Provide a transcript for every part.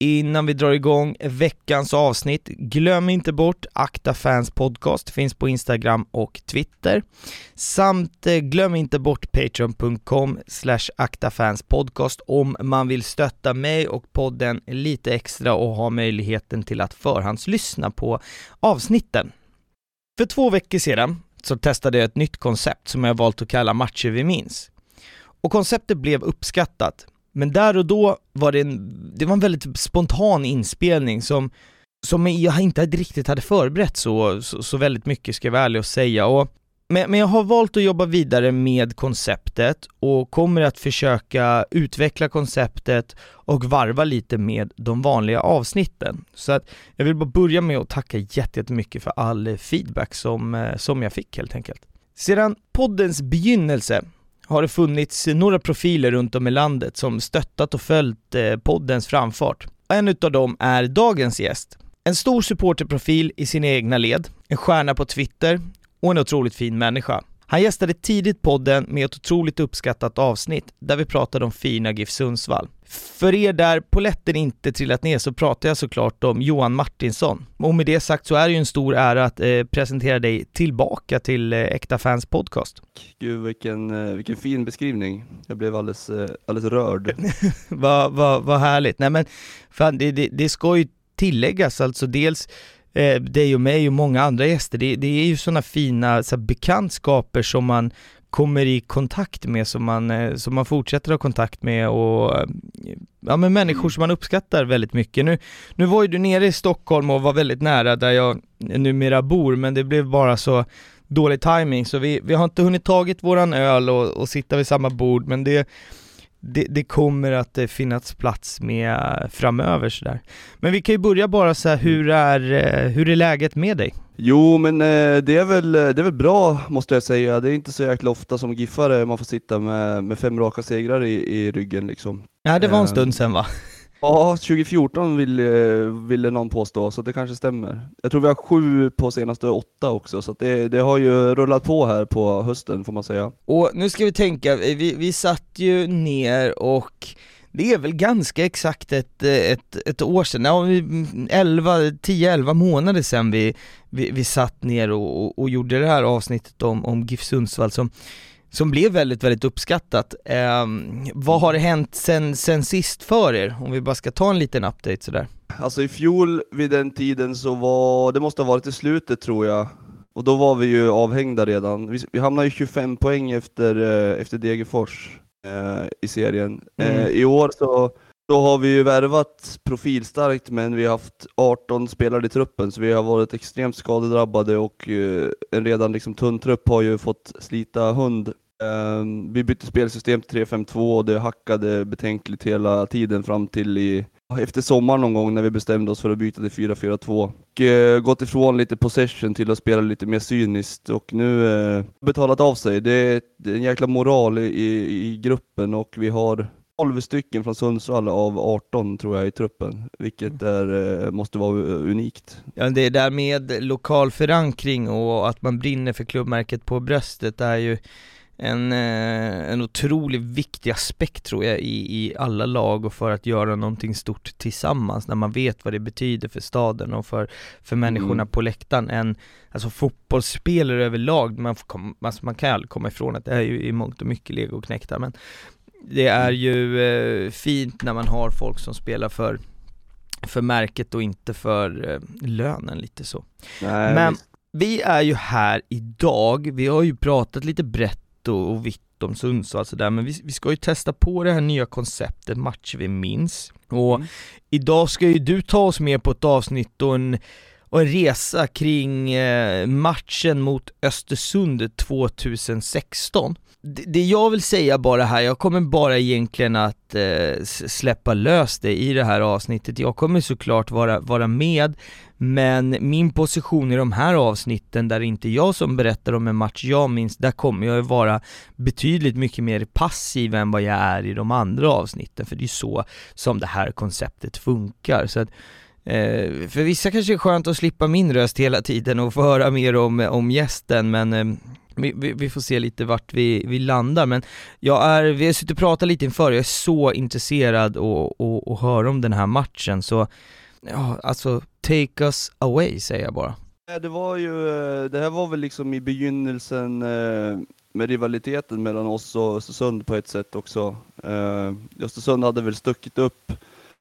innan vi drar igång veckans avsnitt, glöm inte bort Akta Fans Podcast, finns på Instagram och Twitter. Samt eh, glöm inte bort patreon.com slash aktafanspodcast om man vill stötta mig och podden lite extra och ha möjligheten till att förhandslyssna på avsnitten. För två veckor sedan så testade jag ett nytt koncept som jag valt att kalla Matcher vi minns. Och konceptet blev uppskattat men där och då var det en, det var en väldigt spontan inspelning som, som jag inte riktigt hade förberett så, så, så väldigt mycket ska jag vara ärlig och säga. Och, men, men jag har valt att jobba vidare med konceptet och kommer att försöka utveckla konceptet och varva lite med de vanliga avsnitten. Så att jag vill bara börja med att tacka jättemycket för all feedback som, eh, som jag fick helt enkelt. Sedan poddens begynnelse har det funnits några profiler runt om i landet som stöttat och följt eh, poddens framfart. En utav dem är dagens gäst. En stor supporterprofil i sina egna led, en stjärna på Twitter och en otroligt fin människa. Han gästade tidigt podden med ett otroligt uppskattat avsnitt där vi pratade om fina GIF Sundsvall. För er där poletten inte trillat ner så pratar jag såklart om Johan Martinsson. Och med det sagt så är det ju en stor ära att eh, presentera dig tillbaka till eh, Äkta Fans Podcast. Gud vilken, eh, vilken fin beskrivning. Jag blev alldeles, eh, alldeles rörd. Vad va, va härligt. Nej men, fan det, det, det ska ju tilläggas alltså dels eh, dig och mig och många andra gäster, det, det är ju sådana fina så här, bekantskaper som man kommer i kontakt med, som man, eh, som man fortsätter ha kontakt med och ja men människor som man uppskattar väldigt mycket. Nu, nu var ju du nere i Stockholm och var väldigt nära där jag numera bor, men det blev bara så dålig timing så vi, vi har inte hunnit tagit våran öl och, och sitta vid samma bord, men det det, det, kommer att finnas plats med framöver sådär. Men vi kan ju börja bara så här, hur är, eh, hur är läget med dig? Jo men eh, det är, väl, det är väl bra måste jag säga, det är inte så jäkla ofta som giffare man får sitta med, med fem raka segrar i, i ryggen liksom. Ja det var en stund sen va? Ja, 2014 ville, eh, ville någon påstå, så det kanske stämmer. Jag tror vi har sju på senaste åtta också, så det, det har ju rullat på här på hösten får man säga. Och nu ska vi tänka, eh, vi, vi satt ju ner och det är väl ganska exakt ett, eh, ett, ett år sedan, ja, 10-11 månader sedan vi, vi, vi satt ner och, och, och, gjorde det här avsnittet om, om GIF Sundsvall som som blev väldigt, väldigt uppskattat. Eh, vad har hänt sen, sen sist för er? Om vi bara ska ta en liten update sådär. Alltså i fjol vid den tiden så var, det måste ha varit i slutet tror jag, och då var vi ju avhängda redan. Vi, vi hamnade ju 25 poäng efter, eh, efter Degerfors eh, i serien. Mm. Eh, I år så då har vi ju värvat profilstarkt, men vi har haft 18 spelare i truppen, så vi har varit extremt skadedrabbade och eh, en redan liksom tunn trupp har ju fått slita hund. Ehm, vi bytte spelsystem till 3-5-2 och det hackade betänkligt hela tiden fram till i, efter sommaren någon gång när vi bestämde oss för att byta till 4-4-2. Och eh, gått ifrån lite possession till att spela lite mer cyniskt och nu uh, betalat av sig. Det är, det är en jäkla moral i, i gruppen och vi har 12 stycken från Sundsvall av 18 tror jag i truppen, vilket mm. är, eh, måste vara unikt. Ja det där med lokal förankring och att man brinner för klubbmärket på bröstet är ju en, eh, en otroligt viktig aspekt tror jag i, i alla lag och för att göra någonting stort tillsammans när man vet vad det betyder för staden och för, för människorna mm. på läktaren. En, alltså fotbollsspelare överlag, man, får, alltså man kan aldrig komma ifrån att det är ju i mångt och mycket legoknektar men det är ju eh, fint när man har folk som spelar för för märket och inte för eh, lönen lite så. Nej, Men visst. vi är ju här idag, vi har ju pratat lite brett och, och vitt om Sundsvall sådär, men vi, vi ska ju testa på det här nya konceptet Matcher vi minns. Och mm. idag ska ju du ta oss med på ett avsnitt och en och en resa kring eh, matchen mot Östersund 2016 det jag vill säga bara här, jag kommer bara egentligen att eh, släppa lös det i det här avsnittet. Jag kommer såklart vara, vara med, men min position i de här avsnitten där det inte är jag som berättar om en match jag minns, där kommer jag vara betydligt mycket mer passiv än vad jag är i de andra avsnitten, för det är så som det här konceptet funkar. Så att, eh, för vissa kanske är skönt att slippa min röst hela tiden och få höra mer om, om gästen, men eh, vi, vi, får se lite vart vi, vi landar, men jag är, vi har suttit och pratat lite inför, jag är så intresserad och, och, och höra om den här matchen, så ja, alltså take us away säger jag bara. Eh, det var ju, eh, det här var väl liksom i begynnelsen eh, med rivaliteten mellan oss och Östersund på ett sätt också. Eh, Östersund hade väl stuckit upp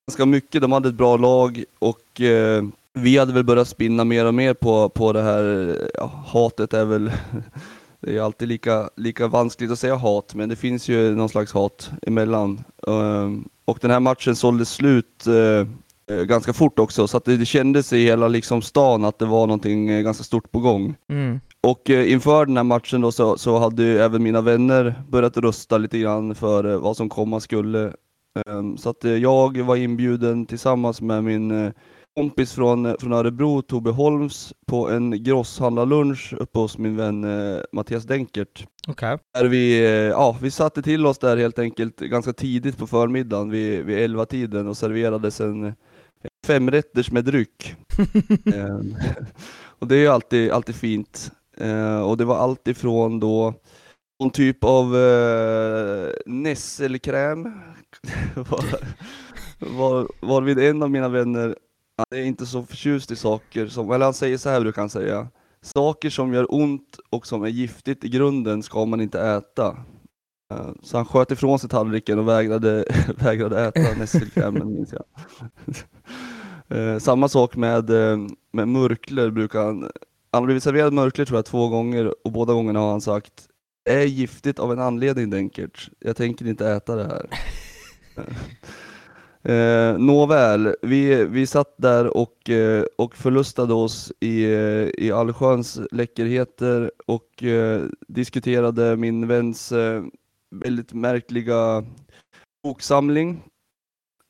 ganska mycket, de hade ett bra lag och vi hade väl börjat spinna mer och mer på, på det här, ja, hatet är väl Det är alltid lika, lika vanskligt att säga hat, men det finns ju någon slags hat emellan. Ehm, och den här matchen såldes slut eh, eh, ganska fort också, så att det, det kändes i hela liksom stan att det var någonting eh, ganska stort på gång. Mm. Och inför den här matchen då så, så hade även mina vänner börjat rösta lite grann för vad som komma skulle. Ehm, så att jag var inbjuden tillsammans med min kompis från, från Örebro, Tobbe Holms, på en grosshandlarlunch uppe hos min vän eh, Mattias Denkert. Okay. Där vi, eh, ja, vi satte till oss där helt enkelt ganska tidigt på förmiddagen vid, vid 11 tiden och serverades en femrätters med dryck. eh, och det är ju alltid, alltid fint. Eh, och det var allt ifrån då någon typ av eh, nässelkräm, var, var, varvid en av mina vänner han är inte så förtjust i saker som, eller han säger så här brukar han säga. Saker som gör ont och som är giftigt i grunden ska man inte äta. Eh, så han sköt ifrån sig tallriken och vägrade, vägrade äta nässelkrämen minns jag. Eh, samma sak med, eh, med murklor brukar han, han har blivit serverad murklor tror jag två gånger och båda gångerna har han sagt Det är giftigt av en anledning Denkert, jag tänker inte äta det här. Eh, nåväl, vi, vi satt där och, eh, och förlustade oss i, eh, i allsköns läckerheter och eh, diskuterade min väns eh, väldigt märkliga boksamling.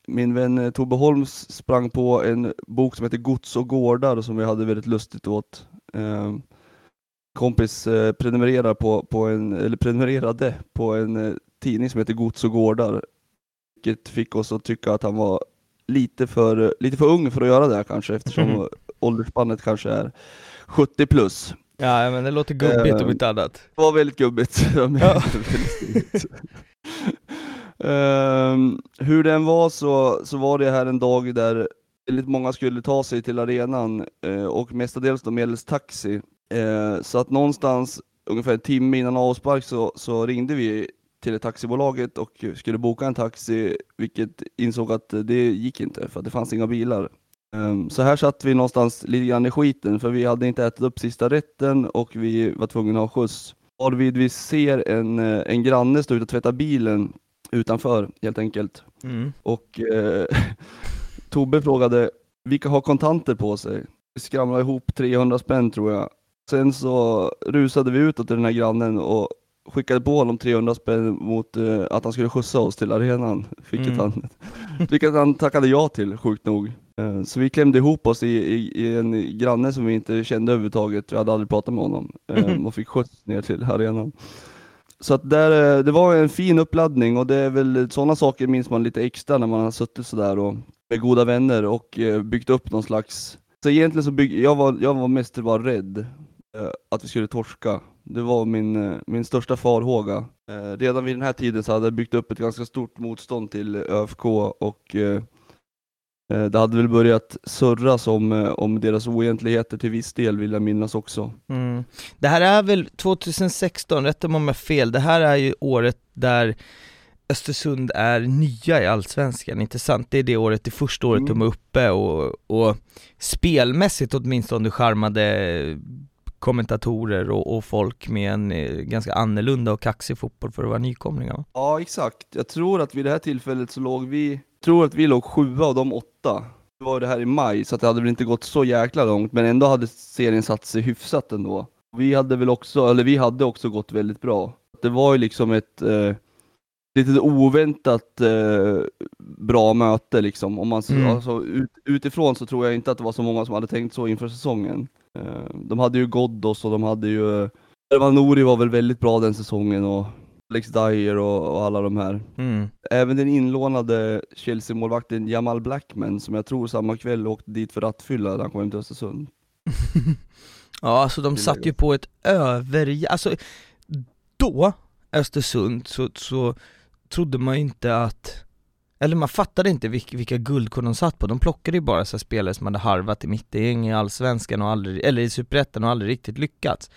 Min vän eh, Tobbe Holms sprang på en bok som heter Gods och gårdar som vi hade väldigt lustigt åt. Eh, kompis eh, prenumererar på, på en, eller prenumererade på en eh, tidning som heter Gods och gårdar vilket fick oss att tycka att han var lite för, lite för ung för att göra det kanske eftersom mm. åldersspannet kanske är 70 plus. Ja men det låter gubbigt uh, om inte annat. Det var väldigt gubbigt. Ja. uh, hur den var så, så var det här en dag där väldigt många skulle ta sig till arenan uh, och mestadels då medelst taxi. Uh, så att någonstans ungefär en timme innan avspark så, så ringde vi till taxibolaget och skulle boka en taxi, vilket insåg att det gick inte för att det fanns inga bilar. Ehm, så här satt vi någonstans lite grann i skiten för vi hade inte ätit upp sista rätten och vi var tvungna att ha skjuts. Varvid vi ser en, eh, en granne stå ute och tvätta bilen utanför helt enkelt. Mm. Och eh, Tobbe frågade vilka har kontanter på sig? Vi skramlade ihop 300 spänn tror jag. Sen så rusade vi utåt till den här grannen och skickade på honom 300 spänn mot uh, att han skulle skjutsa oss till arenan, vilket, mm. han, vilket han tackade ja till, sjukt nog. Uh, så vi klämde ihop oss i, i, i, en granne som vi inte kände överhuvudtaget, jag hade aldrig pratat med honom, uh, och fick skjuts ner till arenan. Så att där, det var en fin uppladdning och det är väl sådana saker minns man lite extra när man har suttit sådär och med goda vänner och byggt upp någon slags så egentligen så bygg, jag var, jag var mest bara rädd att vi skulle torska det var min, eh, min största farhåga. Eh, redan vid den här tiden så hade jag byggt upp ett ganska stort motstånd till ÖFK och eh, det hade väl börjat surras om, om deras oegentligheter till viss del vill jag minnas också. Mm. Det här är väl 2016, rätta mig om jag har fel, det här är ju året där Östersund är nya i Allsvenskan, inte sant? Det är det året, det första året mm. de är uppe och, och spelmässigt åtminstone charmade kommentatorer och, och, folk med en eh, ganska annorlunda och kaxig fotboll för att vara nykomlingar. Ja, exakt. Jag tror att vid det här tillfället så låg vi, tror att vi låg sjua av de åtta. Det var det här i maj, så att det hade väl inte gått så jäkla långt, men ändå hade serien satt sig hyfsat ändå. Vi hade väl också, eller vi hade också gått väldigt bra. Det var ju liksom ett eh, lite oväntat eh, bra möte liksom. Om man, mm. alltså, ut, utifrån så tror jag inte att det var så många som hade tänkt så inför säsongen. Eh, de hade ju Ghoddos och de hade ju Erman Nouri var väl väldigt bra den säsongen och Alex Dyer och, och alla de här. Mm. Även den inlånade Chelsea-målvakten Jamal Blackman som jag tror samma kväll åkte dit för rattfylla när han kom hem till Östersund. Ja, alltså de satt ju på ett över... Alltså, då, Östersund, så, så trodde man ju inte att eller man fattade inte vilka, vilka guldkorn de satt på, de plockade ju bara så spelare som hade harvat i mittgäng i Allsvenskan och aldrig, eller i Superettan och aldrig riktigt lyckats.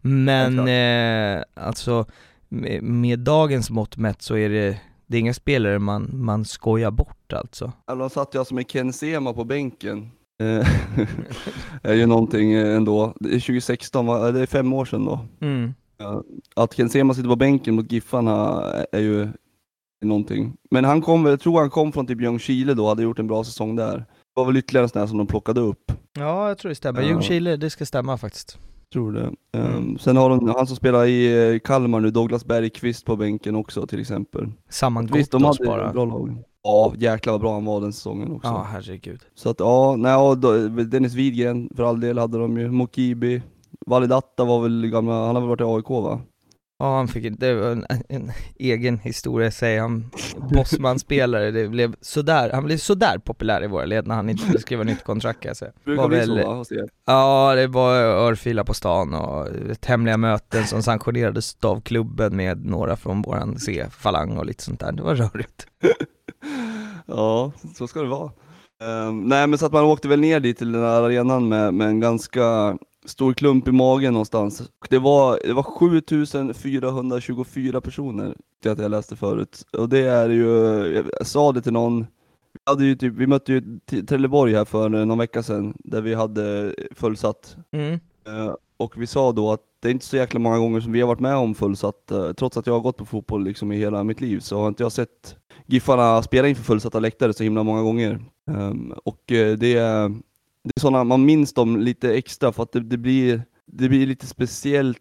Men eh, alltså, med, med, dagens mått mätt så är det, det är inga spelare man, man skojar bort alltså. Alltså satt ju alltså med Ken Sema på bänken. Eh, är ju någonting ändå, det är 2016, det är fem år sedan då. Mm. Att Ken Sema sitter på bänken mot Giffarna är ju någonting. Men han kom, jag tror han kom från typ Ljungskile då, hade gjort en bra säsong där. Det var väl ytterligare en sån här som de plockade upp. Ja, jag tror det stämmer. Ja. Ljungskile, det ska stämma faktiskt. Tror det. Mm. Um, sen har de han som spelar i eh, Kalmar nu, Douglas Bergqvist på bänken också till exempel. Samman Visst, de hade bara. bra lag. Ja, jäklar vad bra han var den säsongen också. Ja, herregud. Så att ja, nej, då, Dennis Widgren för all del hade de ju, Mokibi, Validatta var väl gamla, han har väl varit i AIK va? Ja han fick, det var en, en egen historia säger han, Bosman-spelare, det blev sådär, han blev sådär populär i våra led när han inte skulle skriva nytt kontrakt kan jag säga. Brukar bli så va, Ja, det var örfilar på stan och hemliga möten som sanktionerades av klubben med några från våran C-falang och lite sånt där, det var rörigt. ja, så ska det vara. Um, nej men så att man åkte väl ner dit till den här arenan med, med en ganska stor klump i magen någonstans. Det var, det var 7424 personer, det att jag läste förut. Och det är ju, jag sa det till någon, vi, hade ju typ, vi mötte ju Trelleborg här för någon vecka sedan, där vi hade fullsatt. Mm. Uh, och vi sa då att det är inte så jäkla många gånger som vi har varit med om fullsatt, uh, trots att jag har gått på fotboll liksom i hela mitt liv, så har inte jag sett Giffarna spela inför fullsatta läktare så himla många gånger. Um, och uh, det är det är sådana, man minns dem lite extra för att det, det, blir, det blir lite speciellt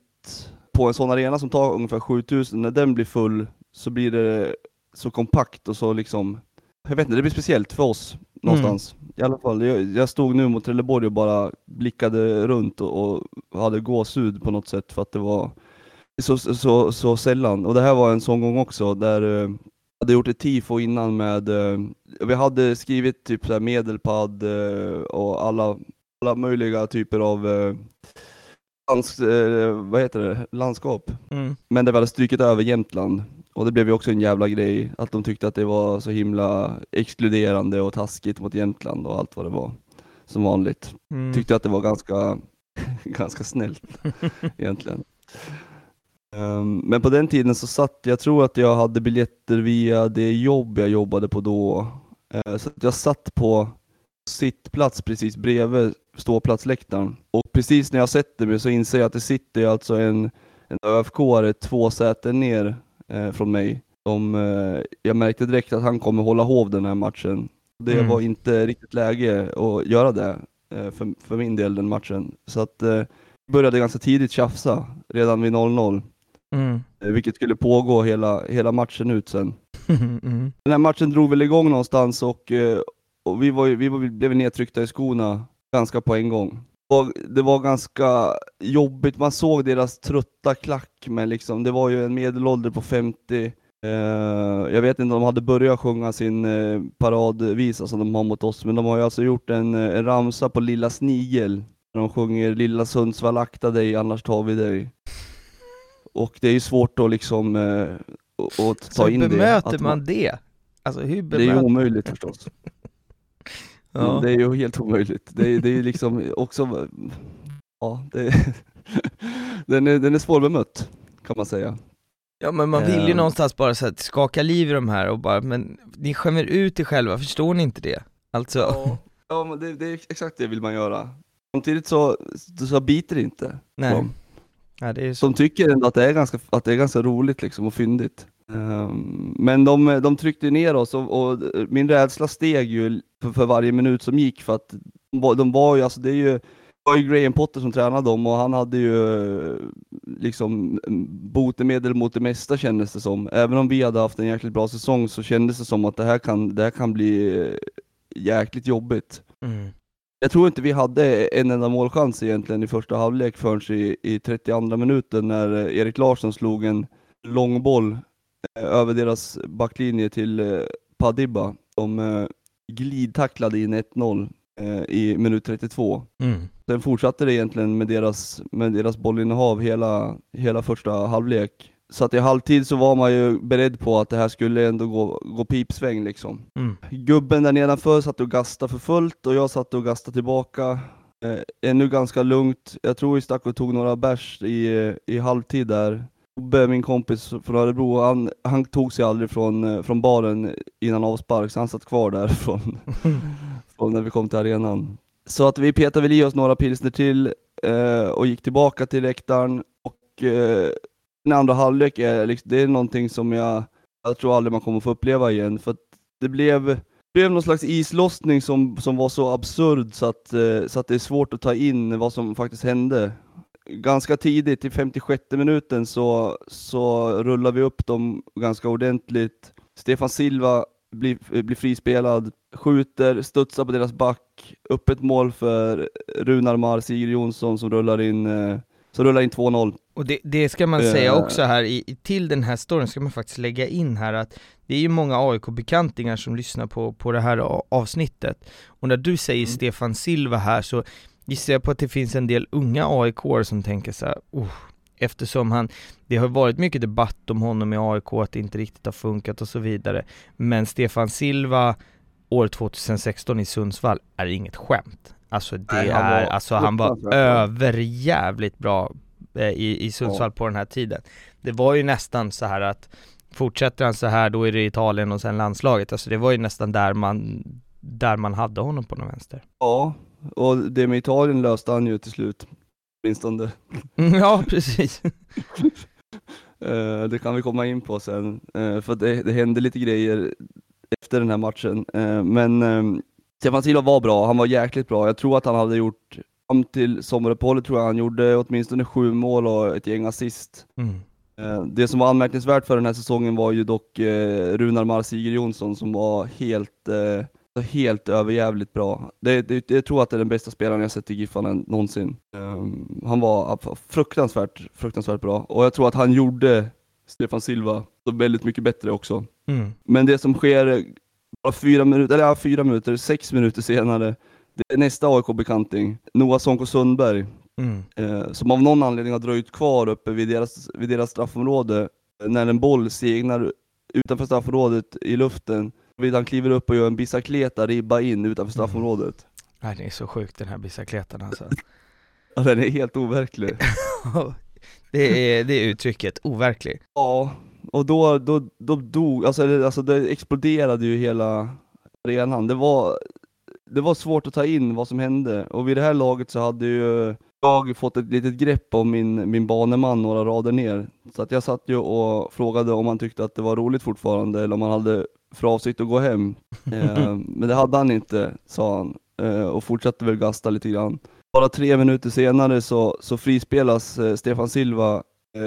på en sån arena som tar ungefär 7000, när den blir full så blir det så kompakt och så liksom, jag vet inte, det blir speciellt för oss någonstans. Mm. I alla fall, jag, jag, stod nu mot Trelleborg och bara blickade runt och, och hade gåshud på något sätt för att det var så, så, så sällan. Och det här var en sån gång också där eh, hade gjort ett tifo innan med, eh, vi hade skrivit typ så medelpad eh, och alla, alla möjliga typer av eh, lands, vad heter det? landskap. Mm. Men det hade strykit över Jämtland. Och det blev ju också en jävla grej, att de tyckte att det var så himla exkluderande och taskigt mot Jämtland och allt vad det var. Som vanligt. Mm. Tyckte att det var ganska, ganska snällt egentligen. Um, men på den tiden så satt, jag tror att jag hade biljetter via det jobb jag jobbade på då. Uh, så jag satt på sittplats precis bredvid ståplatsläktaren. Och precis när jag sätter mig så inser jag att det sitter alltså en, en ÖFK-are två säten ner uh, från mig. Som, uh, jag märkte direkt att han kommer hålla hov den här matchen. Det mm. var inte riktigt läge att göra det för, för min del den matchen. Så att vi började ganska tidigt tjafsa, redan vid 0-0. Mm. Eh, vilket skulle pågå hela, hela matchen ut sen. Mm. Den här matchen drog väl igång någonstans och, eh, och vi, var, vi, var, vi blev nedtryckta i skorna ganska på en gång. Och det var ganska jobbigt, man såg deras trötta klack, men liksom, det var ju en medelålder på 50. Eh, jag vet inte om de hade börjat sjunga sin eh, paradvisa som de har mot oss, men de har ju alltså gjort en, eh, en ramsa på Lilla Snigel. De sjunger Lilla Sundsvall akta dig, annars tar vi dig. Och det är ju svårt att liksom eh, att ta Så in det. hur bemöter man, det? Alltså hur bemöter... Det är ju omöjligt förstås. ja. Det är ju helt omöjligt. Det är, det är liksom också, ja, det, den, är, den är svårbemött kan man säga. Ja men man vill ju um... någonstans bara så att skaka liv i de här och bara, men ni skämmer ut er själva, förstår ni inte det? Alltså Ja, ja men det, det är exakt det vill man göra. Samtidigt så, så biter det inte. Nej. De. Ja. De tycker ändå att det är ganska, att det är ganska roligt liksom och fyndigt. Um, men de, de tryckte ner oss och, och min rädsla steg ju för, för, varje minut som gick för att de, de var ju, alltså det är ju det var ju Graham Potter som tränade dem och han hade ju liksom botemedel mot det mesta kändes det som. Även om vi hade haft en jäkligt bra säsong så kändes det som att det här kan, det här kan bli jäkligt jobbigt. Mm. Jag tror inte vi hade en enda målchans egentligen i första halvlek förrän i, i 32 minuten när eh, Erik Larsson slog en långboll eh, över deras backlinje till eh, Padibba. De glidtacklade in 1-0 eh, i minut 32. Mm. Sen fortsatte det egentligen med deras, med deras bollinnehav hela, hela första halvlek. Så att i halvtid så var man ju beredd på att det här skulle ändå gå, gå pipsväng liksom. Mm. Gubben där nedanför satt och gastade för fullt och jag satt och gastade tillbaka. Eh, ännu ganska lugnt. Jag tror vi stack och tog några bärs i, i halvtid där. Tobbe, min kompis från Örebro, han, han tog sig aldrig från, eh, från baren innan avspark, så han satt kvar där från, från när vi kom till arenan. Så att vi petade väl i oss några pilsner till eh, och gick tillbaka till läktaren. Och eh, den andra halvlek är, liksom, det är någonting som jag, jag tror aldrig man kommer få uppleva igen. För att det blev, blev någon slags islossning som, som var så absurd så att, eh, så att det är svårt att ta in vad som faktiskt hände. Ganska tidigt, i 56 minuten, så, så rullar vi upp dem ganska ordentligt. Stefan Silva blir, blir frispelad, skjuter, studsar på deras back, öppet mål för Runar Mar, Sigurd Jonsson som rullar in, eh, eh, som rullar in 2-0. Och det, det ska man Eh. säga också här, i, till den här storyn ska man faktiskt lägga in här att det är ju många AIK-bekantingar som lyssnar på, på det här avsnittet. Och när du säger Mm. Stefan Silva här så gissar jag på att det finns en del unga aik som tänker så här, oh, eftersom han, det har varit mycket debatt om honom i AIK, att det inte riktigt har funkat och så vidare. Men Stefan Silva år 2016 i Sundsvall är inget skämt. Alltså det Nej, han var är, alltså han var överjävligt bra eh, i, i Sundsvall på den här tiden. Det var ju nästan så här att fortsätter han så här då är det Italien och sen landslaget, alltså det var ju nästan där man, där man hade honom på någon vänster. Ja, och det med Italien löste han ju till slut. Åtminstone. Mm, Ja, precis. Eh, det kan vi komma in på sen, eh, för det, det hände lite grejer efter den här matchen. Men eh, Stefan Silva var bra, han var jäkligt bra. Jag tror att han hade gjort, fram till sommaruppehållet tror jag han gjorde åtminstone sju mål och ett gäng assist. Mm. Eh, Det som var anmärkningsvärt för den här säsongen var ju dock eh, Runar Mar Sigurd Jonsson som var helt, eh, helt överjävligt bra. Det, det, jag tror att det är den bästa spelaren jag sett i Giffarna någonsin. Han var fruktansvärt, fruktansvärt bra och jag tror att han gjorde Stefan Silva väldigt mycket bättre också. Mm. Men det som sker fyra minuter, eller ja, fyra minuter, sex minuter senare, det är nästa AIK-bekanting, Noah Sonko Sundberg, Mm. eh, som av någon anledning har dröjt kvar uppe vid deras, vid deras straffområde eh, när en boll segnar utanför straffområdet i luften. Han kliver upp och gör en bicicleta ribba in utanför straffområdet. Nej, det är så sjukt den här bicicletan alltså. Ja, den är helt overklig. det, är, det är uttrycket, overklig. Ja, och då, då, då dog, alltså, det- alltså det exploderade ju hela arenan. Det var, det var svårt att ta in vad som hände och vid det här laget så hade ju jag fått ett litet grepp om min, min baneman några rader ner. Så att jag satt ju och frågade om han tyckte att det var roligt fortfarande eller om han hade för avsikt att gå hem. Eh, men det hade han inte, sa han eh, och fortsatte väl gasta lite grann. Bara tre minuter senare så, så frispelas eh, Stefan Silva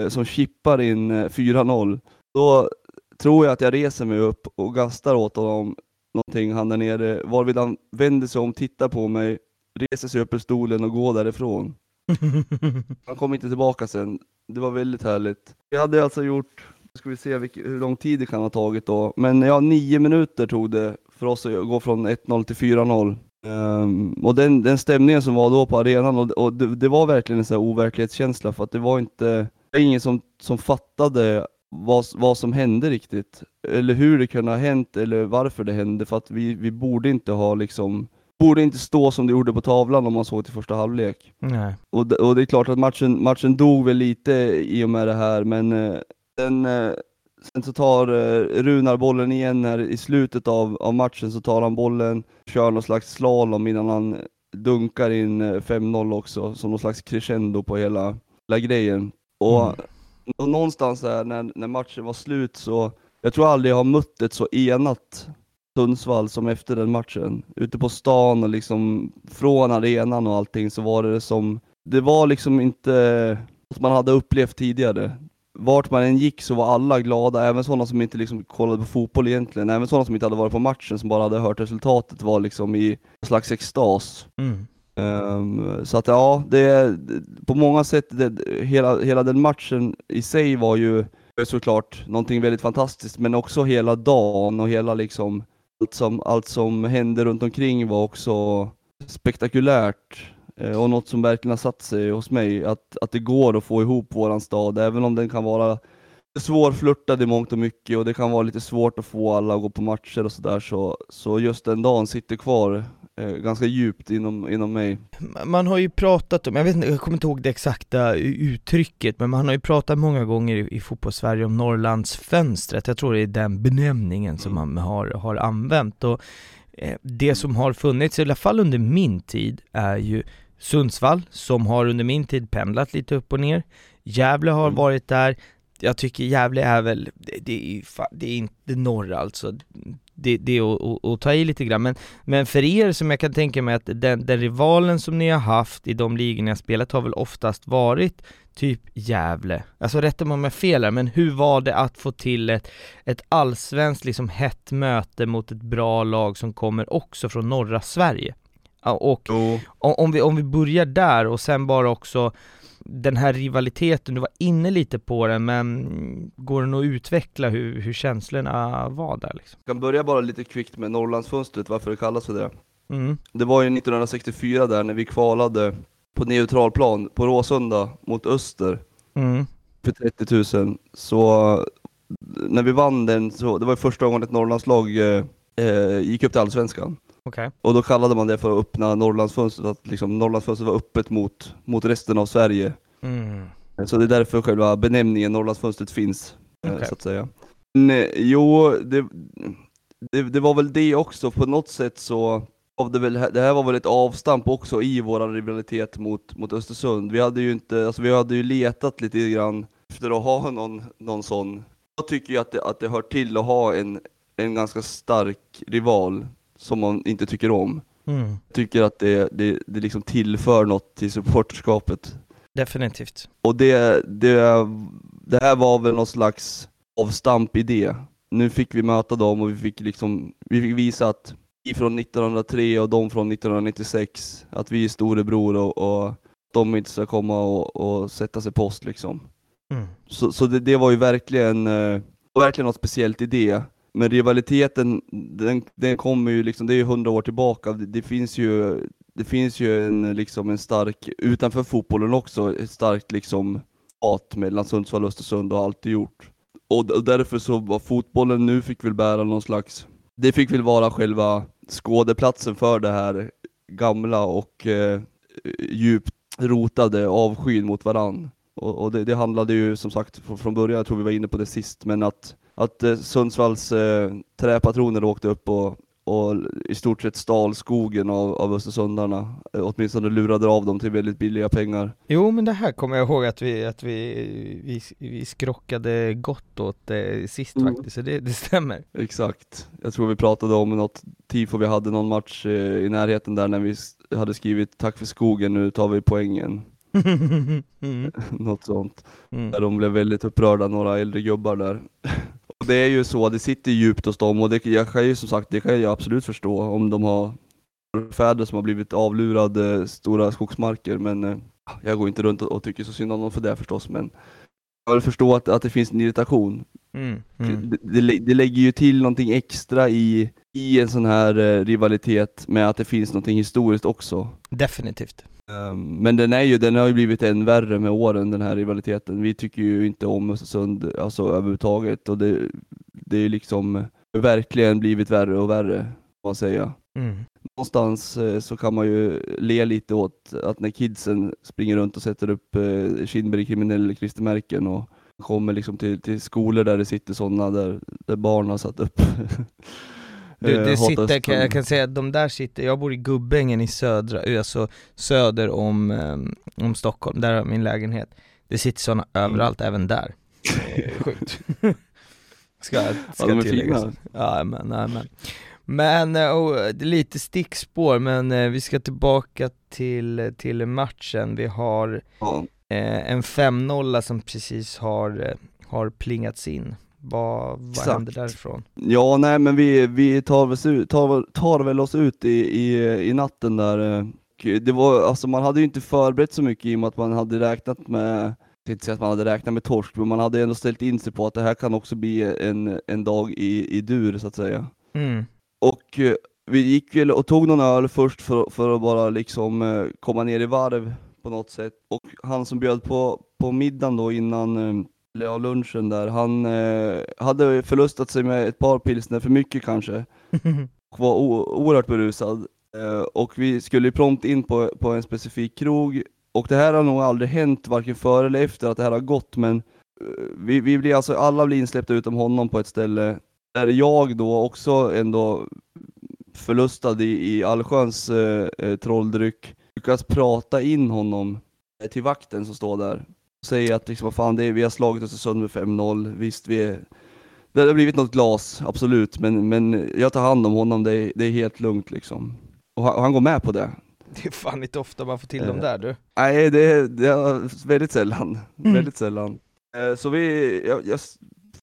som chippar in eh, 4-0. Då tror jag att jag reser mig upp och gastar åt honom någonting han där nere, varvid han vänder sig om, tittar på mig, reser sig upp ur stolen och går därifrån. Han kom inte tillbaka sen. Det var väldigt härligt. Vi hade alltså gjort, nu ska vi se vilk, hur lång tid det kan ha tagit då, men ja, nio minuter tog det för oss att gå från 1-0 till 4-0. Ehm, och den, den stämningen som var då på arenan, och, och det, det var verkligen en sån här overklighetskänsla för att det var inte, det var ingen som, som fattade vad, vad som hände riktigt. Eller hur det kunde ha hänt eller varför det hände för att vi, vi borde inte ha liksom, borde inte stå som det gjorde på tavlan om man såg till första halvlek. Nej. Och det, och det är klart att matchen, matchen dog väl lite i och med det här, men eh, sen, eh, sen så tar eh, Runar bollen igen här i slutet av, av matchen, så tar han bollen, kör någon slags slalom innan han dunkar in eh, 5-0 också, som någon slags crescendo på hela, hela grejen. Och, Mm. någonstans där när, när matchen var slut så, jag tror aldrig jag har mött ett så enat Sundsvall som efter den matchen. Ute på stan och liksom från arenan och allting så var det som, det var liksom inte som man hade upplevt tidigare. Vart man än gick så var alla glada, även sådana som inte liksom kollade på fotboll egentligen. Även sådana som inte hade varit på matchen, som bara hade hört resultatet, var liksom i en slags extas. Mm. Um, så att ja, det på många sätt, det, hela, hela den matchen i sig var ju såklart någonting väldigt fantastiskt, men också hela dagen och hela liksom allt som, allt som hände runt omkring var också spektakulärt eh, och något som verkligen har satt sig hos mig, att, att det går att få ihop våran stad, även om den kan vara svårflörtad i mångt och mycket och det kan vara lite svårt att få alla att gå på matcher och sådär, så, så just den dagen sitter kvar eh, ganska djupt inom, inom mig. Man har ju pratat om, jag vet inte, jag kommer inte ihåg det exakta uttrycket, men man har ju pratat många gånger i, i fotbollssverige om Norrlandsfönstret, jag tror det är den benämningen som man har, har använt och eh, det som har funnits, i alla fall under min tid, är ju Sundsvall, som har under min tid pendlat lite upp och ner. Gävle har Mm. varit där, jag tycker Gävle är väl, det, det är ju fa- det är inte norr alltså, det, det är att, ta i lite grann, men, men för er som jag kan tänka mig att den, den rivalen som ni har haft i de ligor ni har spelat har väl oftast varit typ Gävle, alltså rätta mig om jag fel här, men hur var det att få till ett, ett allsvenskt liksom hett möte mot ett bra lag som kommer också från norra Sverige? Och om om vi, om vi börjar där och sen bara också den här rivaliteten, du var inne lite på den men går det att utveckla hur, hur känslorna var där liksom? Jag kan börja bara lite kvickt med Norrlandsfönstret, varför det kallas för det. Mm. Det var ju 1964 där när vi kvalade på neutral plan på Råsunda mot Öster Mm. för 30 000. Så när vi vann den, så det var ju första gången ett Norrlandslag eh, eh, gick upp till Allsvenskan. Okej. Och då kallade man det för att öppna Norrlandsfönstret, att liksom Norrlandsfönstret var öppet mot, mot resten av Sverige. Mm. Så det är därför själva benämningen Norrlandsfönstret finns, eh, Okej. så att säga. Nej, jo, det, det, det var väl det också, på något sätt så av det, väl, det här var väl ett avstamp också i vår rivalitet mot, mot Östersund. Vi hade ju inte, alltså vi hade ju letat lite grann efter att ha någon, någon sån. Jag tycker ju att det, att det hör till att ha en, en ganska stark rival som man inte tycker om. Mm. Tycker att det, det, det liksom tillför något till supporterskapet. Definitivt. Och det, det, det här var väl någon slags avstamp i det. Nu fick vi möta dem och vi fick liksom, vi fick visa att vi från 1903 och de från 1996, att vi är storebror och, och de inte ska komma och, och sätta sig post liksom. Mm. Så, så det, det var ju verkligen, eh, verkligen något speciellt i det. Men rivaliteten, den, den kommer ju liksom, det är ju hundra år tillbaka. Det, det finns ju, det finns ju en, liksom en stark, utanför fotbollen också, ett starkt liksom hat mellan Sundsvall och Östersund och har alltid gjort. Och, och därför så var fotbollen nu fick väl bära någon slags, det fick väl vara själva skådeplatsen för det här gamla och eh, djupt rotade avskyn mot varann. Och, och det, det handlade ju som sagt från, från början, jag tror vi var inne på det sist, men att, att eh, Sundsvalls eh, träpatroner åkte upp och, och i stort sett stal skogen av, av Östersundarna, eh, åtminstone lurade av dem till väldigt billiga pengar. Jo men det här kommer jag ihåg att vi, att vi, vi, vi skrockade gott åt eh, sist Mm. faktiskt, så det, det stämmer. Exakt. Jag tror vi pratade om något tifo vi hade någon match eh, i närheten där när vi hade skrivit tack för skogen, nu tar vi poängen. mm. något sånt. Mm. Där de blev väldigt upprörda, några äldre gubbar där. Det är ju så, det sitter djupt hos dem och det, jag kan ju som sagt, det kan jag absolut förstå om de har fäder som har blivit avlurade stora skogsmarker, men eh, jag går inte runt och, och tycker så synd om dem för det förstås, men jag vill förstå att, att det finns en irritation. Mm. Mm. Det, det, det lägger ju till någonting extra i, i en sån här eh, rivalitet med att det finns någonting historiskt också. Definitivt. Ehm, Men den, är ju, den har ju blivit än värre med åren, den här rivaliteten. Vi tycker ju inte om Östersund alltså, överhuvudtaget och det, det är liksom verkligen blivit värre och värre, får man säga. Mm. Någonstans eh, så kan man ju le lite åt att när kidsen springer runt och sätter upp eh, Kindberg kriminell klistermärken och kommer liksom till, till skolor där det sitter sådana där, där barn har satt upp Du, eh, det Hata sitter, kan, jag kan säga att de där sitter, jag bor i Gubbängen i södra, alltså söder om, um, om Stockholm, där har min lägenhet. Det sitter sådana Mm. överallt, även där. Sjukt. ska ska Ja, de är fina. Ja, men, men. Men, eh, och, är lite stickspår, men eh, vi ska tillbaka till, till matchen. Vi har Ja. eh, en 5-0 som precis har, eh, har plingats in. Vad, vad Exakt. händer därifrån? Ja, nej men vi, vi tar, väl, se ut- tar, tar väl oss ut i, i, i natten där. eh, Det var, alltså man hade ju inte förberett så mycket i och med att man hade räknat med, inte säga att man hade räknat med torsk, men man hade ändå ställt in sig på att det här kan också bli en, en dag i, i dur så att säga. Mm. Och eh, vi gick väl och tog någon öl först för, för att bara liksom eh, komma ner i varv på något sätt. Och han som bjöd på, på middagen då innan ja, lunchen där, han eh, hade förlustat sig med ett par pilsner för mycket kanske. Och var oerhört berusad. Eh, och vi skulle prompt in på, på en specifik krog. Och det här har nog aldrig hänt, varken före eller efter att det här har gått, men eh, vi, vi blir alltså, alla blir insläppta utom honom på ett ställe, där jag då också ändå förlustad i, i allsköns eh, eh, trolldryck, lyckas prata in honom till vakten som står där. Säger att liksom, fan, det är, vi har slagit Östersund med 5-0, visst vi är, det har blivit något glas, absolut, men, men jag tar hand om honom, det är, det är helt lugnt liksom. Och han, och han går med på det. Det är fan inte ofta man får till dem där du. Nej, det är, det är väldigt sällan. Mm. Väldigt sällan. Eh, så vi, jag, jag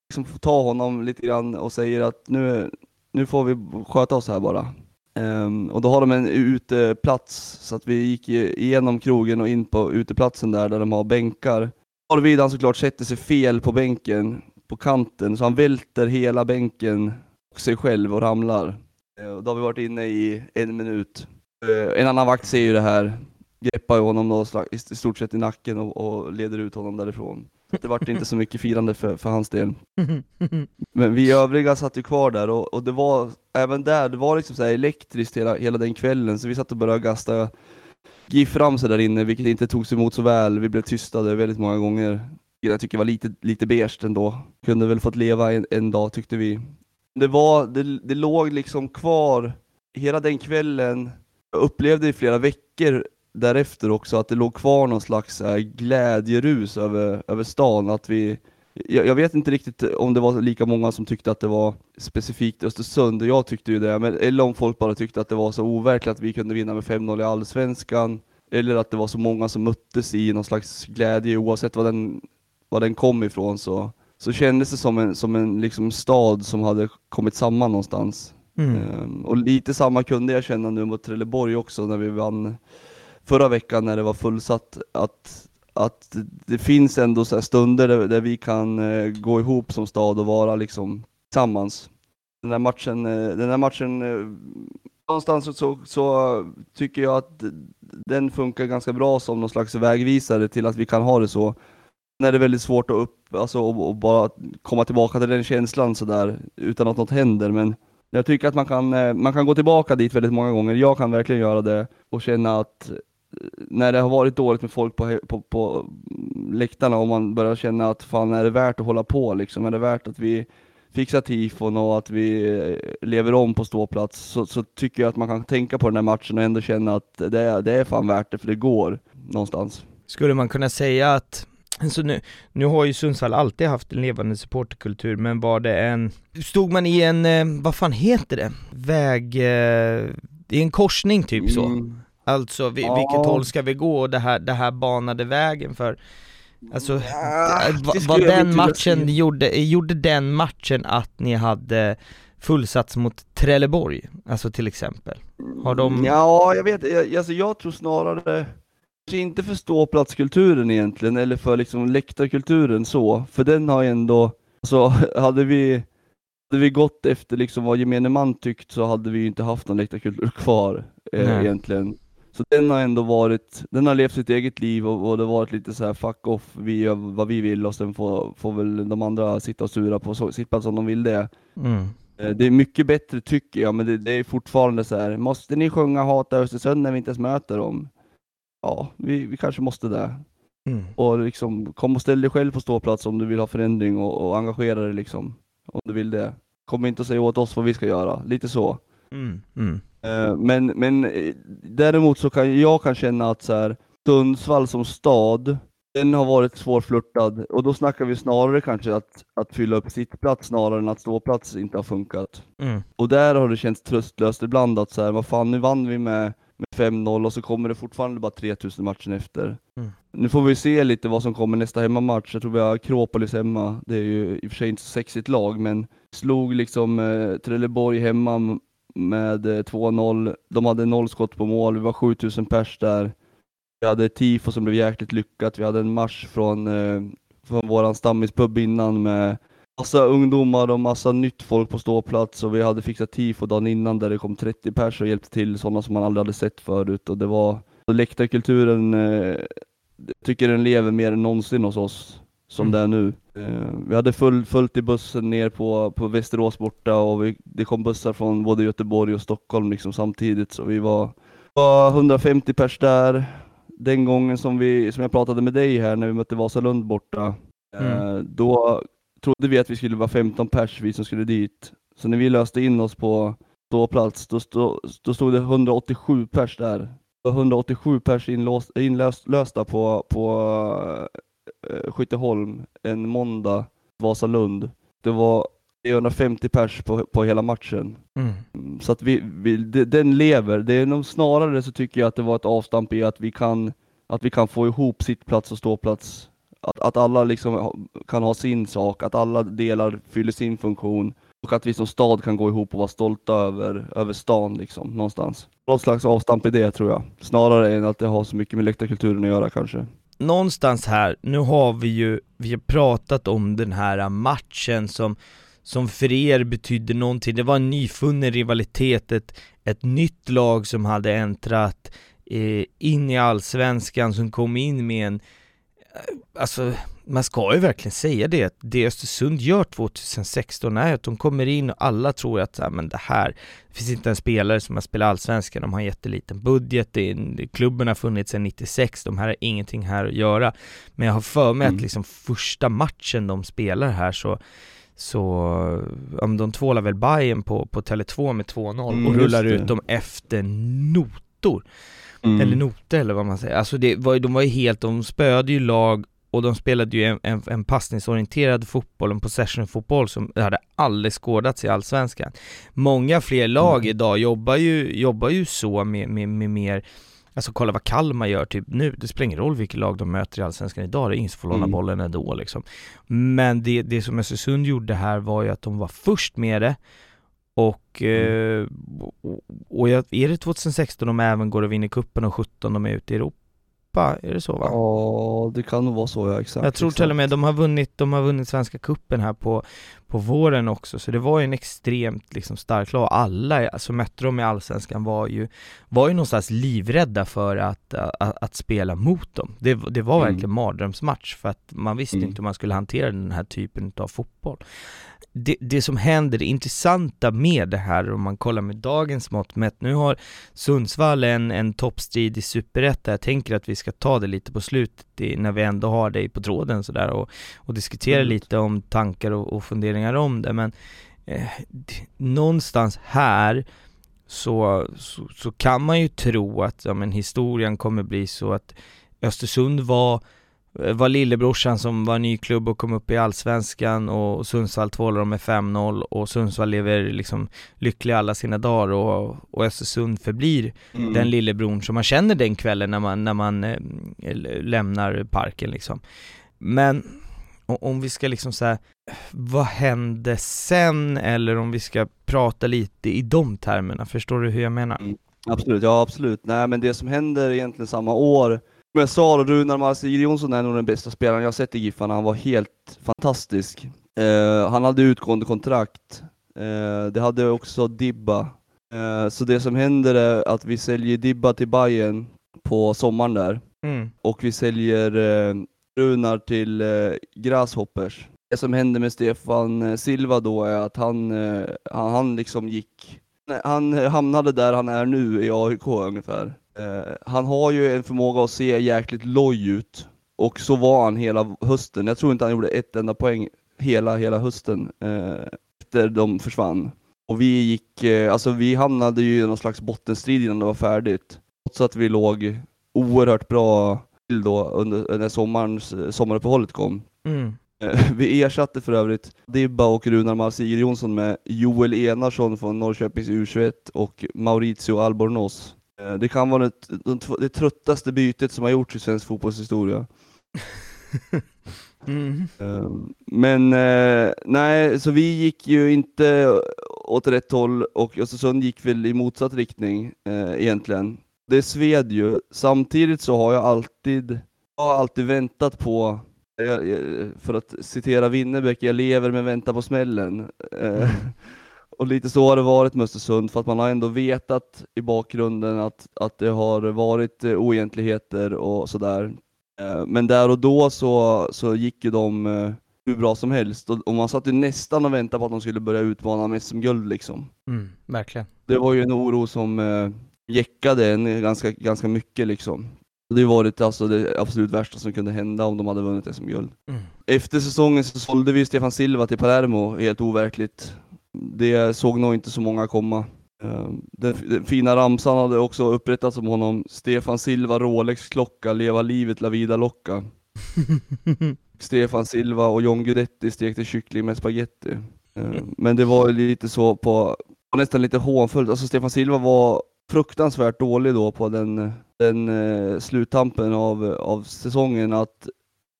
liksom får ta honom lite grann och säger att nu, nu får vi sköta oss här bara. Um, och då har de en uteplats, så att vi gick igenom krogen och in på uteplatsen där, där de har bänkar. Arvid han såklart sätter sig fel på bänken, på kanten, så han välter hela bänken och sig själv och ramlar. Uh, då har vi varit inne i en minut. Uh, en annan vakt ser ju det här, greppar honom då i stort sett i nacken och, och leder ut honom därifrån. Det vart inte så mycket firande för, för hans del. Men vi övriga satt ju kvar där och, och det var, även där, det var liksom så elektriskt hela, hela den kvällen, så vi satt och började gasta GIF fram sig där inne, vilket inte togs emot så väl. Vi blev tystade väldigt många gånger. Jag tycker det var lite, lite beige ändå. Kunde väl fått leva en, en dag tyckte vi. Det var, det, det låg liksom kvar hela den kvällen. Jag upplevde i flera veckor därefter också att det låg kvar någon slags äh, glädjerus över, över stan. Att vi, jag, jag, vet inte riktigt om det var lika många som tyckte att det var specifikt Östersund, och jag tyckte ju det, men, eller om folk bara tyckte att det var så overkligt att vi kunde vinna med 5-0 i Allsvenskan, eller att det var så många som möttes i någon slags glädje, oavsett var den, var den kom ifrån så, så kändes det som en, som en liksom stad som hade kommit samman någonstans. Mm. Um, och lite samma kunde jag känna nu mot Trelleborg också när vi vann förra veckan när det var fullsatt, att, att det finns ändå så stunder där, där, vi kan eh, gå ihop som stad och vara liksom tillsammans. Den där matchen, eh, den där matchen eh, någonstans så, så, tycker jag att den funkar ganska bra som någon slags vägvisare till att vi kan ha det så. När det är väldigt svårt att upp, alltså, och, och bara komma tillbaka till den känslan sådär utan att något händer. Men jag tycker att man kan, eh, man kan gå tillbaka dit väldigt många gånger. Jag kan verkligen göra det och känna att när det har varit dåligt med folk på, på, på läktarna och man börjar känna att fan är det värt att hålla på liksom, är det värt att vi fixar tifon och att vi eh, lever om på ståplats så, så tycker jag att man kan tänka på den här matchen och ändå känna att det är, det är fan värt det för det går någonstans. Skulle man kunna säga att så nu, nu har ju Sundsvall alltid haft en levande supporterkultur, men var det en... Stod man i en, eh, vad fan heter det? Väg... Eh, I en korsning typ så? Mm. Alltså vi, ja. vilket håll ska vi gå och det här, det här banade vägen för Alltså, ja, var den matchen, gjorde, gjorde den matchen att ni hade fullsats mot Trelleborg, alltså till exempel? Har de... Mm, ja, jag vet, jag, alltså jag tror snarare, kanske inte för ståplatskulturen egentligen, eller för liksom läktarkulturen så, för den har ändå, alltså hade vi hade vi gått efter liksom vad gemene man tyckt så hade vi inte haft någon läktarkultur kvar eh, egentligen. Så den har ändå varit, den har levt sitt eget liv och, och det har varit lite så här fuck off, vi gör vad vi vill och sen får, får väl de andra sitta och sura på sitt plats om de vill det. Mm. Eh, det är mycket bättre tycker jag, men det, det, är fortfarande så här. måste ni sjunga Hata Östersund när vi inte ens möter dem? Ja, vi, vi kanske måste det. Mm. Och liksom, kom och ställ dig själv på ståplats om du vill ha förändring och, och engagera dig liksom, om du vill det. Kom inte och säg åt oss vad vi ska göra, lite så. Mm. Mm. Eh, men, men eh, däremot så kan jag kan känna att så här, Sundsvall som stad, den har varit svårflörtad och då snackar vi snarare kanske att, att fylla upp sittplats snarare än att ståplats inte har funkat. Mm. Och där har det känts tröstlöst ibland att så här, vad fan nu vann vi med, med 5-0 och så kommer det fortfarande bara 3000 matchen efter. Mm. Nu får vi se lite vad som kommer nästa hemmamatch. Jag tror vi har Akropolis hemma. Det är ju i och för sig inte så sexigt lag, men slog liksom eh, Trelleborg hemma med 2-0. Eh, De hade noll skott på mål, vi var 7000 pers där. Vi hade tifo som blev jäkligt lyckat, vi hade en marsch från, eh, från våran stammispub innan med massa ungdomar och massa nytt folk på ståplats och vi hade fixat tifo dagen innan där det kom 30 pers och hjälpte till, sådana som man aldrig hade sett förut och det var läktarkulturen, eh, tycker den lever mer än någonsin hos oss som mm. det är nu. Eh, vi hade full, fullt i bussen ner på, på Västerås borta och vi, det kom bussar från både Göteborg och Stockholm liksom samtidigt så vi var, var 150 pers där. Den gången som, vi, som jag pratade med dig här när vi mötte Vasalund borta, mm. eh, då trodde vi att vi skulle vara 15 pers vi som skulle dit. Så när vi löste in oss på ståplats, då, stod, då stod det 187 pers där. 187 pers inlösta på, på Skytteholm en måndag, Vasalund. Det var 350 pers på, på hela matchen. Mm. Så att vi, vi, den lever. Det är nog snarare så tycker jag att det var ett avstamp i att vi kan, att vi kan få ihop sittplats och ståplats att, att alla liksom kan ha sin sak, att alla delar fyller sin funktion och att vi som stad kan gå ihop och vara stolta över, över stan liksom, någonstans. Någon slags avstamp i det tror jag, snarare än att det har så mycket med läktarkulturen att göra kanske. Någonstans här, nu har vi ju, vi har pratat om den här matchen som som för er betydde någonting, det var en nyfunnen rivalitet, ett, ett nytt lag som hade äntrat eh, in i allsvenskan, som kom in med en eh, alltså man ska ju verkligen säga det, att det Östersund gör 2016 är att de kommer in och alla tror att ja, men det här, det finns inte en spelare som har spelat allsvenskan, de har en jätteliten budget, det är, klubben har funnits sedan 96, de här har ingenting här att göra. Men jag har för mig mm. att liksom första matchen de spelar här så så, om de tvålar väl Bayern på, på Tele2 med 2-0 mm, och rullar ut dem efter notor. Mm. Eller noter eller vad man säger. Alltså det var, de var ju helt, de spöade ju lag och de spelade ju en, en, en passningsorienterad fotboll, en possession-fotboll som hade aldrig skådats i Allsvenskan. Många fler lag mm. idag jobbar ju, jobbar ju så med, med, med mer Alltså kolla vad Kalmar gör typ nu, det spelar ingen roll vilket lag de möter i Allsvenskan idag, det är ingen som får låna mm. bollen ändå liksom. Men det, det som Östersund gjorde här var ju att de var först med det, och, mm. eh, och jag, är det 2016 de även går och vinner kuppen och 17 de är ute i Europa? Är det så va? Ja, det kan nog vara så ja, exakt. Jag tror exakt. till och med de har vunnit, de har vunnit Svenska kuppen här på, på våren också, så det var ju en extremt liksom stark lag. Alla alltså, mötte de i Allsvenskan var ju, var ju någonstans livrädda för att, att, att spela mot dem. Det, det var mm. verkligen mardrömsmatch för att man visste mm. inte hur man skulle hantera den här typen av fotboll det, det som händer, det intressanta med det här om man kollar med dagens mått mätt, nu har Sundsvall en, en toppstrid i Superettan, jag tänker att vi ska ta det lite på slutet i, när vi ändå har dig på tråden sådär och, och diskutera mm. lite om tankar och, och funderingar om det, men eh, någonstans här så, så, så, kan man ju tro att ja, men historien kommer bli så att Östersund var var lillebrorsan som var ny klubb och kom upp i Allsvenskan och Sundsvall tvålade dem med 5-0 och Sundsvall lever liksom lyckliga alla sina dagar och, och Östersund förblir mm. den lillebror som man känner den kvällen när man, när man eh, lämnar parken liksom. Men om vi ska liksom säga, vad hände sen? Eller om vi ska prata lite i de termerna, förstår du hur jag menar? Mm. Absolut, ja absolut. Nej men det som händer egentligen samma år som jag sa, Runar Marcel Jonsson är nog den bästa spelaren jag sett i Giffarna. Han var helt fantastisk. Eh, han hade utgående kontrakt. Eh, det hade också Dibba. Eh, så det som händer är att vi säljer Dibba till Bayern på sommaren där. Mm. Och vi säljer eh, Runar till eh, Grasshoppers. Det som hände med Stefan eh, Silva då är att han, han, han liksom gick, han hamnade där han är nu i AIK ungefär. Eh, han har ju en förmåga att se jäkligt loj ut och så var han hela hösten. Jag tror inte han gjorde ett enda poäng hela, hela hösten eh, efter de försvann. Och vi gick, eh, alltså vi hamnade ju i någon slags bottenstrid innan det var färdigt. Trots att vi låg oerhört bra till då under när sommarens, sommaruppehållet kom. Mm. Eh, vi ersatte för övrigt Dibba och Runar Malsiger Jonsson med Joel Enarsson från Norrköpings U21 och Maurizio Albornoz Eh, det kan vara det, det tröttaste bytet som har gjorts i svensk fotbollshistoria. mm. Ehm, men eh, nej, så vi gick ju inte åt rätt håll och Östersund gick väl i motsatt riktning eh, egentligen. Det sved ju. Samtidigt så har jag alltid, jag har alltid väntat på för att citera Winnerbäck, jag lever men väntar på smällen. Eh, mm. Och lite så har det varit med Östersund, för att man har ändå vetat i bakgrunden att, att det har varit eh, oegentligheter och sådär. Men där och då så, så gick ju de hur bra som helst och, man satt ju nästan och väntade på att de skulle börja utmana med SM-guld liksom. Mm, verkligen. Det var ju en oro som eh, jäckade en ganska, ganska mycket liksom. Det har varit alltså det absolut värsta som kunde hända om de hade vunnit SM-guld. Mm. Efter säsongen så sålde vi Stefan Silva till Palermo, helt overkligt. Det såg nog inte så många komma. Eh, den, den, fina ramsan hade också upprättats om honom. Stefan Silva, Rolex-klocka, leva livet, la vida locka. Stefan Silva och John Guidetti stekte kyckling med spaghetti. Eh, men det var lite så på, nästan lite hånfullt. Alltså Stefan Silva var fruktansvärt dålig då på den, den uh, sluttampen av, av säsongen att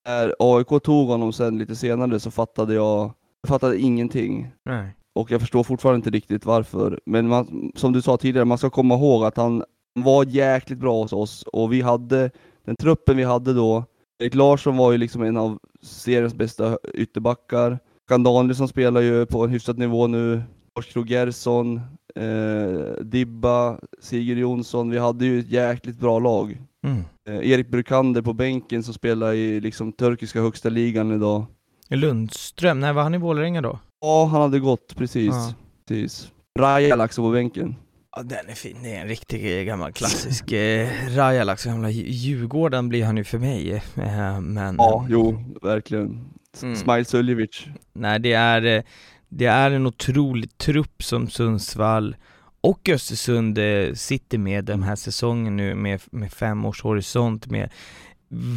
när AIK tog honom sen lite senare så fattade jag, jag fattade ingenting. Nej. Och jag förstår fortfarande inte riktigt varför. Men man, som du sa tidigare, man ska komma ihåg att han var jäkligt bra hos oss och vi hade, den truppen vi hade då, Erik Larsson var ju liksom en av seriens bästa ytterbackar. Kan Danielsson spelar ju på en hyfsad nivå nu. Oskar Gerson, eh, Dibba, Sigurd Jonsson. Vi hade ju ett jäkligt bra lag. Mm. Eh, Erik Brukander på bänken som spelar i liksom turkiska högsta ligan idag. Lundström, nej var han i Vålerenga då? Ja, han hade gått precis. Ja. precis. Rajalax på bänken. Ja den är fin, det är en riktig eh, gammal klassisk eh, Rajalax, gamla Djurgården blir han ju för mig eh, men Ja, jo, verkligen mm. Smile Suljevic Nej det är, eh, det är en otrolig trupp som Sundsvall och Östersund eh, sitter med den här säsongen nu med, med fem års horisont med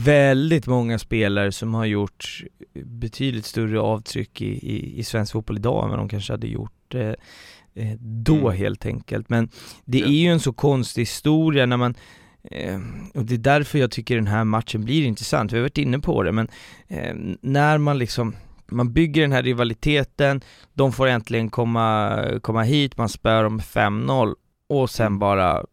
väldigt många spelare som har gjort betydligt större avtryck i, i, i svensk fotboll idag än vad de kanske hade gjort eh, Eh, då mm. helt enkelt. Men det är ju en så konstig historia när man eh, och det är därför jag tycker den här matchen blir intressant, vi har varit inne på det, men eh, när man liksom man bygger den här rivaliteten, de får äntligen komma, komma hit, man spör dem 5-0 och sen mm. bara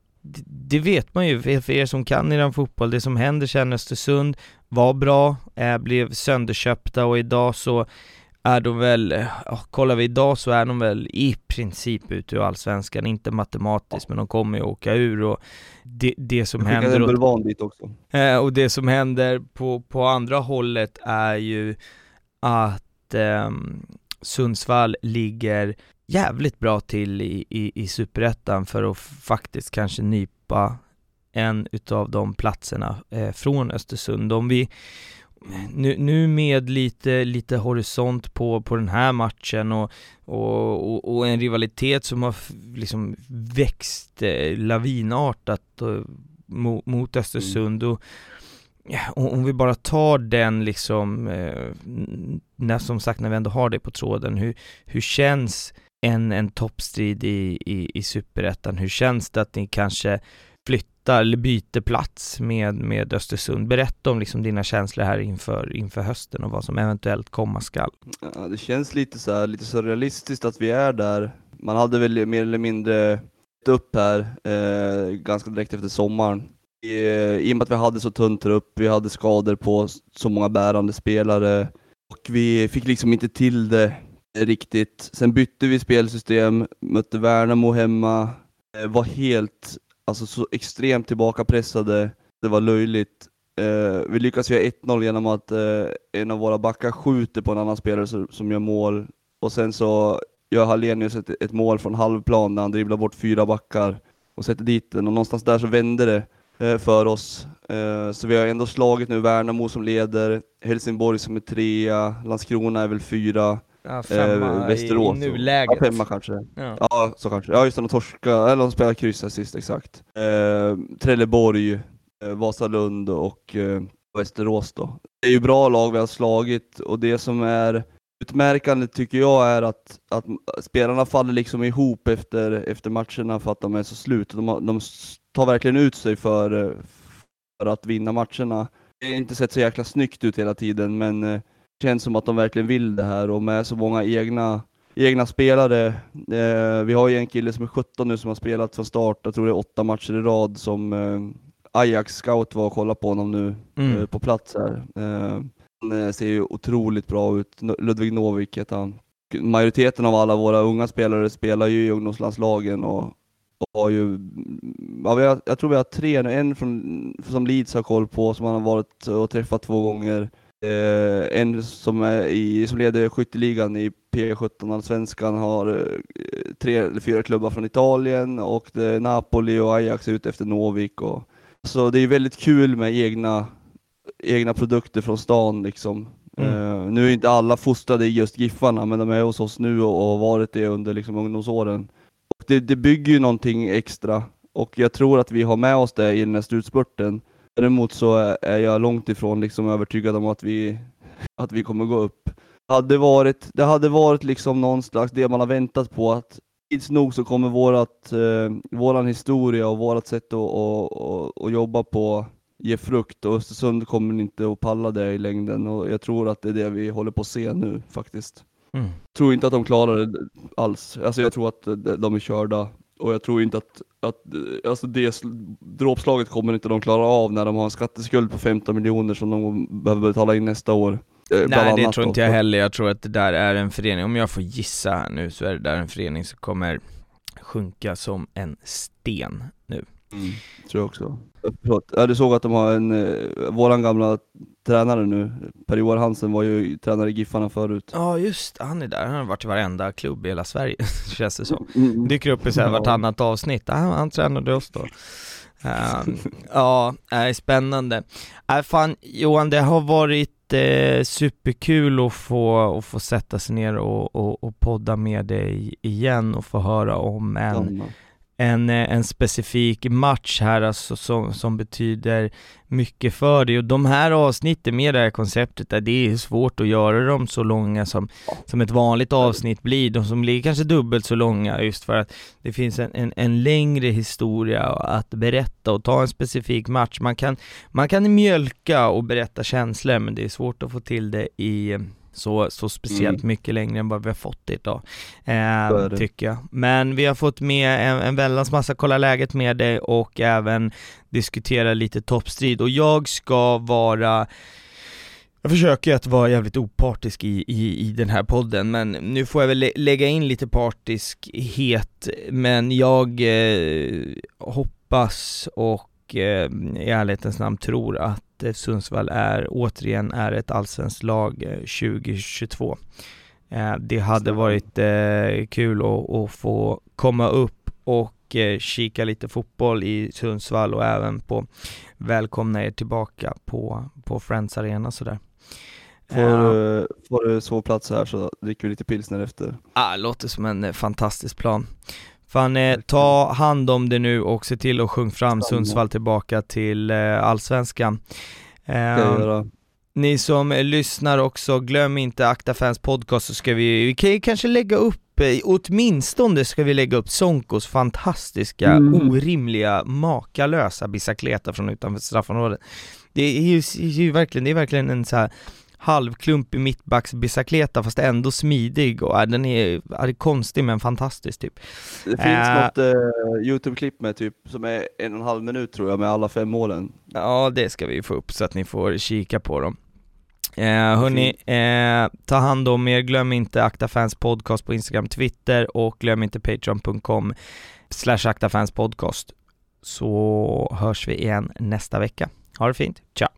det vet man ju för er som kan i den fotboll, det som händer sen Östersund var bra, blev sönderköpta och idag så är de väl, ja, kollar vi idag så är de väl i princip ute ur allsvenskan, inte matematiskt men de kommer ju åka ur och det, det som händer och, dit också. Eh, och det som händer på, på andra hållet är ju att eh, Sundsvall ligger jävligt bra till i, i, i superettan för att faktiskt kanske nypa en utav de platserna eh, från Östersund. Om vi nu, nu med lite, lite horisont på, på den här matchen och, och, och, och en rivalitet som har liksom växt eh, lavinartat och, mot, mot Östersund mm. och ja, om vi bara tar den liksom, eh, när, som sagt när vi ändå har det på tråden, hur, hur känns en, en toppstrid i, i, i Superettan? Hur känns det att ni kanske flyttar eller byter plats med, med Östersund. Berätta om liksom dina känslor här inför, inför hösten och vad som eventuellt komma skall. Ja, det känns lite så här, lite surrealistiskt att vi är där. Man hade väl mer eller mindre upp här eh, ganska direkt efter sommaren. I, I och med att vi hade så tunn trupp, vi hade skador på så många bärande spelare och vi fick liksom inte till det riktigt. Sen bytte vi spelsystem, mötte Värnamo hemma, eh, var helt alltså så extremt tillbakapressade, det var löjligt. Eh, vi lyckas göra 1-0 genom att eh, en av våra backar skjuter på en annan spelare som, som gör mål, och sen så gör Hallenius ett, ett mål från halvplan när han dribblar bort fyra backar och sätter dit den, och någonstans där så vände det eh, för oss. Eh, så vi har ändå slagit nu Värnamo som leder, Helsingborg som är trea, Landskrona är väl fyra, Ja, femma eh, Västerås. i nuläget. Ja, femma kanske. Ja. ja, så kanske. Ja, just det, de torska, eller de spelade kryss här sist, exakt. Eh, Trelleborg, eh, Vasalund och eh, Västerås då. Det är ju bra lag vi har slagit och det som är utmärkande tycker jag är att, att spelarna faller liksom ihop efter, efter matcherna för att de är så slut. De, de tar verkligen ut sig för, för att vinna matcherna. Det har inte sett så jäkla snyggt ut hela tiden, men eh, känns som att de verkligen vill det här och med så många egna, egna spelare. Eh, vi har ju en kille som är 17 nu som har spelat från start, jag tror det är åtta matcher i rad som eh, Ajax scout var och kollade på honom nu mm. eh, på plats här. Eh, Han ser ju otroligt bra ut. Ludvig Novik heter han. Majoriteten av alla våra unga spelare spelar ju i ungdomslandslagen och, och har ju, ja, har, jag tror vi har tre nu, en från, som Leeds har koll på, som han har varit och träffat två gånger. Eh, en som, är i, som leder skytteligan i P17 allsvenskan har eh, tre eller fyra klubbar från Italien och Napoli och Ajax är ute efter Novik. Och, så det är väldigt kul med egna, egna produkter från stan liksom. Mm. Uh, nu är inte alla fostrade i just Giffarna, men de är hos oss nu och, och har varit det under liksom, ungdomsåren. Och det, det bygger ju någonting extra och jag tror att vi har med oss det i den här slutspurten. Däremot så är jag långt ifrån liksom övertygad om att vi, att vi kommer gå upp. Det hade varit, det hade varit liksom någon slags, det man har väntat på, att tids nog så kommer vårat, eh, våran historia och vårat sätt att, att, att, jobba på ge frukt och Östersund kommer inte att palla det i längden och jag tror att det är det vi håller på att se nu faktiskt. Mm. Tror inte att de klarar det alls. Alltså jag tror att de är körda och jag tror inte att, att alltså det dråpslaget kommer inte de klara av när de har en skatteskuld på 15 miljoner som de behöver betala in nästa år. Eh, Nej det tror inte jag heller, jag tror att det där är en förening, om jag får gissa här nu så är det där en förening som kommer sjunka som en sten nu. Mm, tror jag också. Förlåt. Ja, du såg att de har en, eh, våran gamla tränare nu, Per-Johan Hansen var ju tränare i Giffarna förut. Ja just han är där, han har varit i varenda klubb i hela Sverige, känns det som. Mm. Dyker upp i så här vartannat avsnitt, ah, han tränade oss då. Um, ja, är spännande. Äh, fan Johan, det har varit eh, superkul att få, att få sätta sig ner och, och, och podda med dig igen och få höra om en en, eh, en specifik match här alltså som, som betyder mycket för dig och de här avsnitten med det här konceptet där det är svårt att göra dem så långa som, som ett vanligt avsnitt blir, de som blir kanske dubbelt så långa just för att det finns en, en, en längre historia att berätta och ta en specifik match. Man kan, man kan mjölka och berätta känslor men det är svårt att få till det i så, så speciellt mm. mycket längre än vad vi har fått idag, eh, tycker jag. Men vi har fått med en, en väldans massa kolla läget med dig och även diskutera lite toppstrid och jag ska vara jag försöker att vara jävligt opartisk i, i, i den här podden, men nu får jag väl lägga in lite partiskhet, men jag eh, hoppas och eh, i ärlighetens namn tror att Eh, Sundsvall är återigen är ett allsvenskt lag 2022. Eh, det hade varit kul att, få komma upp och kika lite fotboll i Sundsvall och även på välkomna er tillbaka på, på Friends Arena sådär. Får, uh, får du sovplats här så dricker vi lite pilsner efter. Ah, låter som en fantastisk plan. Fan, eh, ta hand om det nu och se till att sjunga fram Sundsvall tillbaka till eh, Allsvenskan. Eh, ni som lyssnar också, glöm inte Akta Fans podcast så ska vi, vi kan ju kanske lägga upp, eh, åtminstone ska vi lägga upp Sonkos fantastiska, mm. orimliga, makalösa bicicleta från utanför straffområdet. Det är ju, ju verkligen, det är verkligen en så här halvklumpig mittbacksbicicleta fast ändå smidig och äh, den är, är konstig men fantastisk typ. Det finns äh, något uh, Youtube-klipp med typ, som är en och en halv minut tror jag med alla fem målen. Ja det ska vi få upp så att ni får kika på dem. Eh, hörni, eh, ta hand om er, glöm inte Akta Fans Podcast på Instagram, Twitter och glöm inte patreon.com slash Akta Fans Podcast. Så hörs vi igen nästa vecka. Ha det fint, ciao!